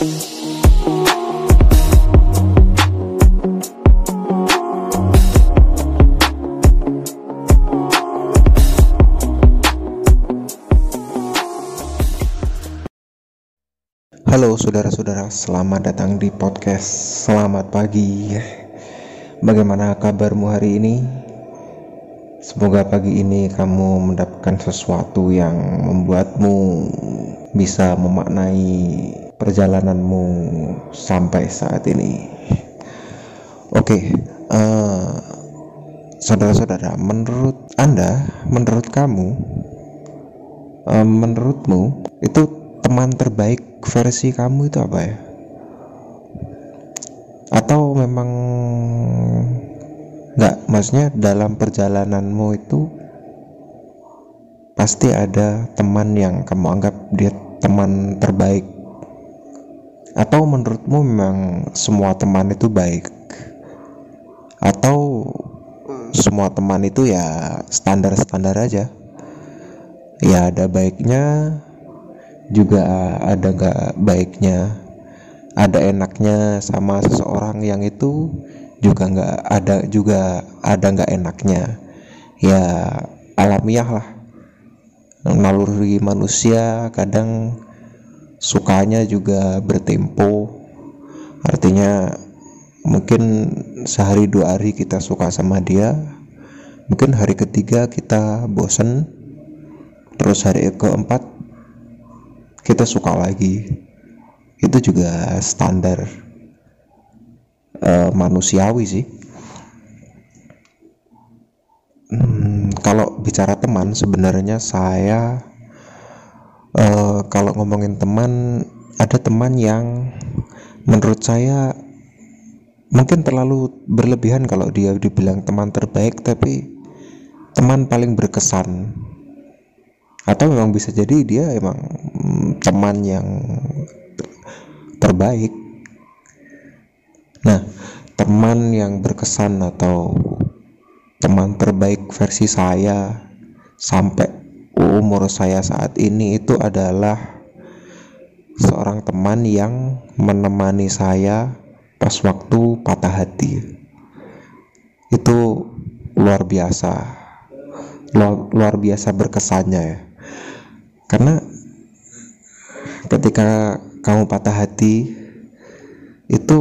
Halo saudara-saudara, selamat datang di podcast. Selamat pagi. Bagaimana kabarmu hari ini? Semoga pagi ini kamu mendapatkan sesuatu yang membuatmu bisa memaknai perjalananmu sampai saat ini. Oke, uh, saudara-saudara, menurut Anda, menurut kamu, uh, menurutmu itu teman terbaik versi kamu itu apa ya atau memang nggak maksudnya dalam perjalananmu itu pasti ada teman yang kamu anggap dia teman terbaik atau menurutmu memang semua teman itu baik? Atau semua teman itu ya standar-standar aja? Ya ada baiknya juga ada nggak baiknya. Ada enaknya sama seseorang yang itu juga nggak ada juga ada nggak enaknya. Ya alamiah lah. Naluri manusia kadang sukanya juga bertempo. Artinya mungkin sehari dua hari kita suka sama dia. Mungkin hari ketiga kita bosen. Terus hari keempat kita suka lagi. Itu juga standar uh, manusiawi sih. Hmm, kalau bicara teman sebenarnya saya kalau ngomongin teman ada teman yang menurut saya mungkin terlalu berlebihan kalau dia dibilang teman terbaik tapi teman paling berkesan. Atau memang bisa jadi dia emang mm, teman yang terbaik. Nah teman yang berkesan atau teman terbaik versi saya sampai umur saya saat ini itu adalah seorang teman yang menemani saya pas waktu patah hati. Itu luar biasa. Luar, luar biasa berkesannya ya. Karena ketika kamu patah hati itu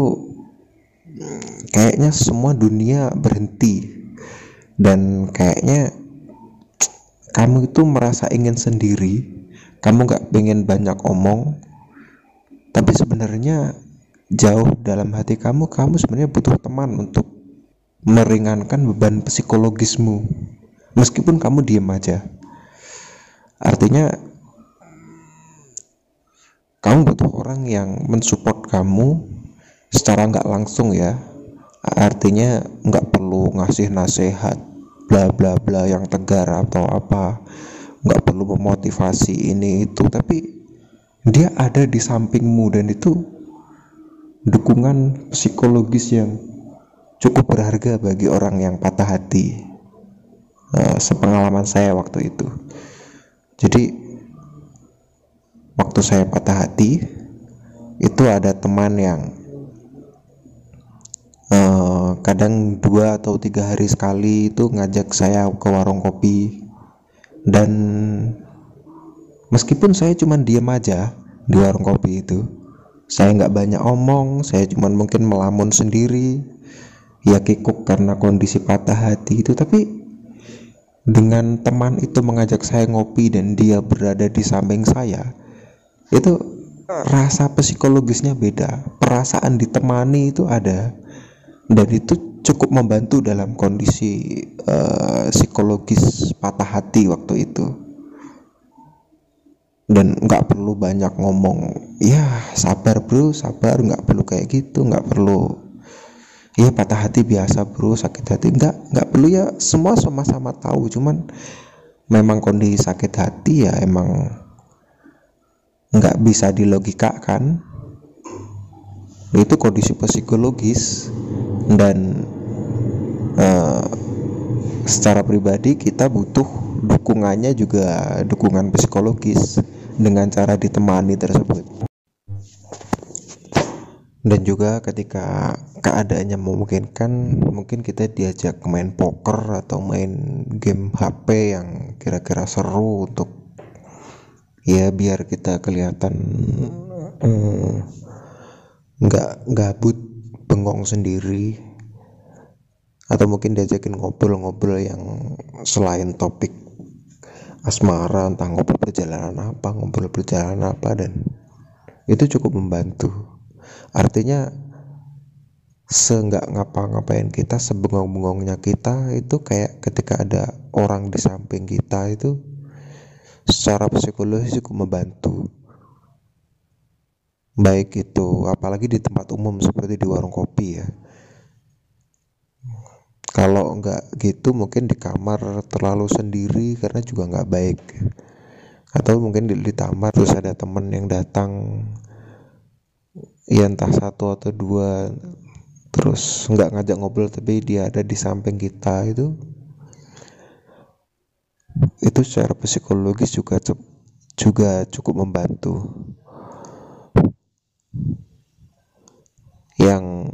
kayaknya semua dunia berhenti. Dan kayaknya kamu itu merasa ingin sendiri kamu gak pengen banyak omong tapi sebenarnya jauh dalam hati kamu kamu sebenarnya butuh teman untuk meringankan beban psikologismu. Meskipun kamu diem aja. Artinya kamu butuh orang yang mensupport kamu secara nggak langsung ya. Artinya nggak perlu ngasih nasihat bla bla bla yang tegar atau apa nggak perlu memotivasi ini itu. Tapi dia ada di sampingmu dan itu dukungan psikologis yang cukup berharga bagi orang yang patah hati. Uh, sepengalaman saya waktu itu. Jadi waktu saya patah hati itu ada teman yang uh, kadang dua atau tiga hari sekali itu ngajak saya ke warung kopi. Dan meskipun saya cuma diam aja di warung kopi itu saya nggak banyak omong saya cuma mungkin melamun sendiri ya kikuk karena kondisi patah hati itu. Tapi dengan teman itu mengajak saya ngopi dan dia berada di samping saya itu rasa psikologisnya beda. Perasaan ditemani itu ada dan itu cukup membantu dalam kondisi uh, psikologis patah hati waktu itu. Dan nggak perlu banyak ngomong ya sabar bro sabar nggak perlu kayak gitu nggak perlu. Ya patah hati biasa bro sakit hati. Nggak nggak perlu ya semua sama-sama tahu. Cuman memang kondisi sakit hati ya emang nggak bisa dilogikakan. Itu kondisi psikologis dan uh, secara pribadi kita butuh dukungannya juga dukungan psikologis dengan cara ditemani tersebut. Dan juga ketika keadaannya memungkinkan mungkin kita diajak main poker atau main game HP yang kira-kira seru untuk ya biar kita kelihatan hmm, nggak hmm, gabut bengong sendiri atau mungkin diajakin ngobrol-ngobrol yang selain topik asmara entah ngobrol perjalanan apa ngobrol perjalanan apa dan itu cukup membantu. Artinya seenggak ngapa-ngapain kita sebengong-bengongnya kita itu kayak ketika ada orang di samping kita itu secara psikologis cukup membantu baik itu apalagi di tempat umum seperti di warung kopi ya. Kalau enggak gitu mungkin di kamar terlalu sendiri karena juga enggak baik. Atau mungkin di, di kamar terus ada temen yang datang ya entah satu atau dua terus nggak ngajak ngobrol tapi dia ada di samping kita itu itu secara psikologis juga juga cukup membantu yang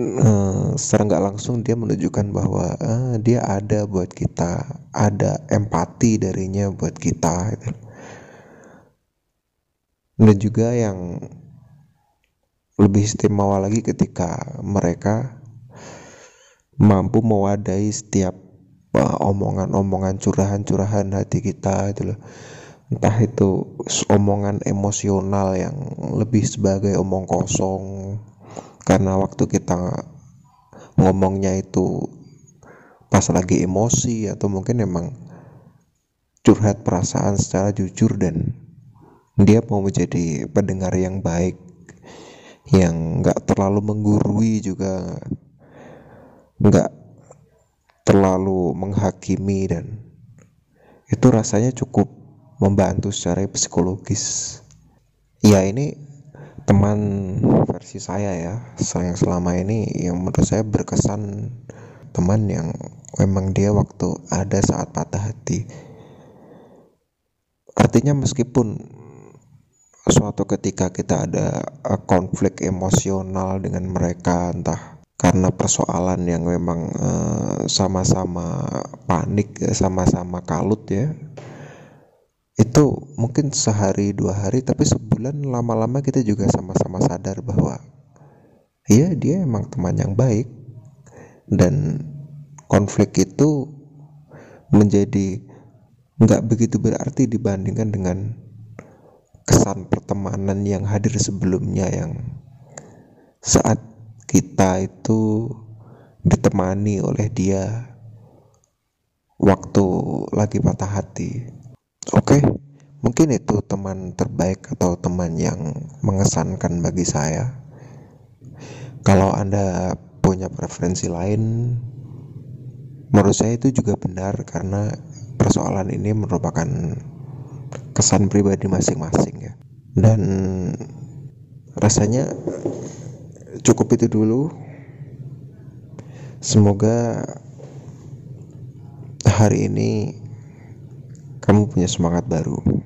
eh, secara nggak langsung dia menunjukkan bahwa eh, dia ada buat kita ada empati darinya buat kita gitu. dan juga yang lebih istimewa lagi ketika mereka mampu mewadahi setiap uh, omongan-omongan curahan-curahan hati kita itu loh entah itu omongan emosional yang lebih sebagai omong kosong. Karena waktu kita ngomongnya itu pas lagi emosi atau mungkin emang curhat perasaan secara jujur dan dia mau menjadi pendengar yang baik yang nggak terlalu menggurui juga nggak terlalu menghakimi dan itu rasanya cukup membantu secara psikologis. Ya ini teman versi saya ya. Yang selama ini yang menurut saya berkesan teman yang memang dia waktu ada saat patah hati. Artinya meskipun suatu ketika kita ada uh, konflik emosional dengan mereka entah karena persoalan yang memang uh, sama-sama panik sama-sama kalut ya itu mungkin sehari dua hari tapi sebulan lama-lama kita juga sama-sama sadar bahwa ya dia emang teman yang baik dan konflik itu menjadi nggak begitu berarti dibandingkan dengan kesan pertemanan yang hadir sebelumnya yang saat kita itu ditemani oleh dia waktu lagi patah hati. Oke, okay, mungkin itu teman terbaik atau teman yang mengesankan bagi saya. Kalau Anda punya preferensi lain, menurut saya itu juga benar karena persoalan ini merupakan kesan pribadi masing-masing ya. Dan rasanya cukup itu dulu. Semoga hari ini kamu punya semangat baru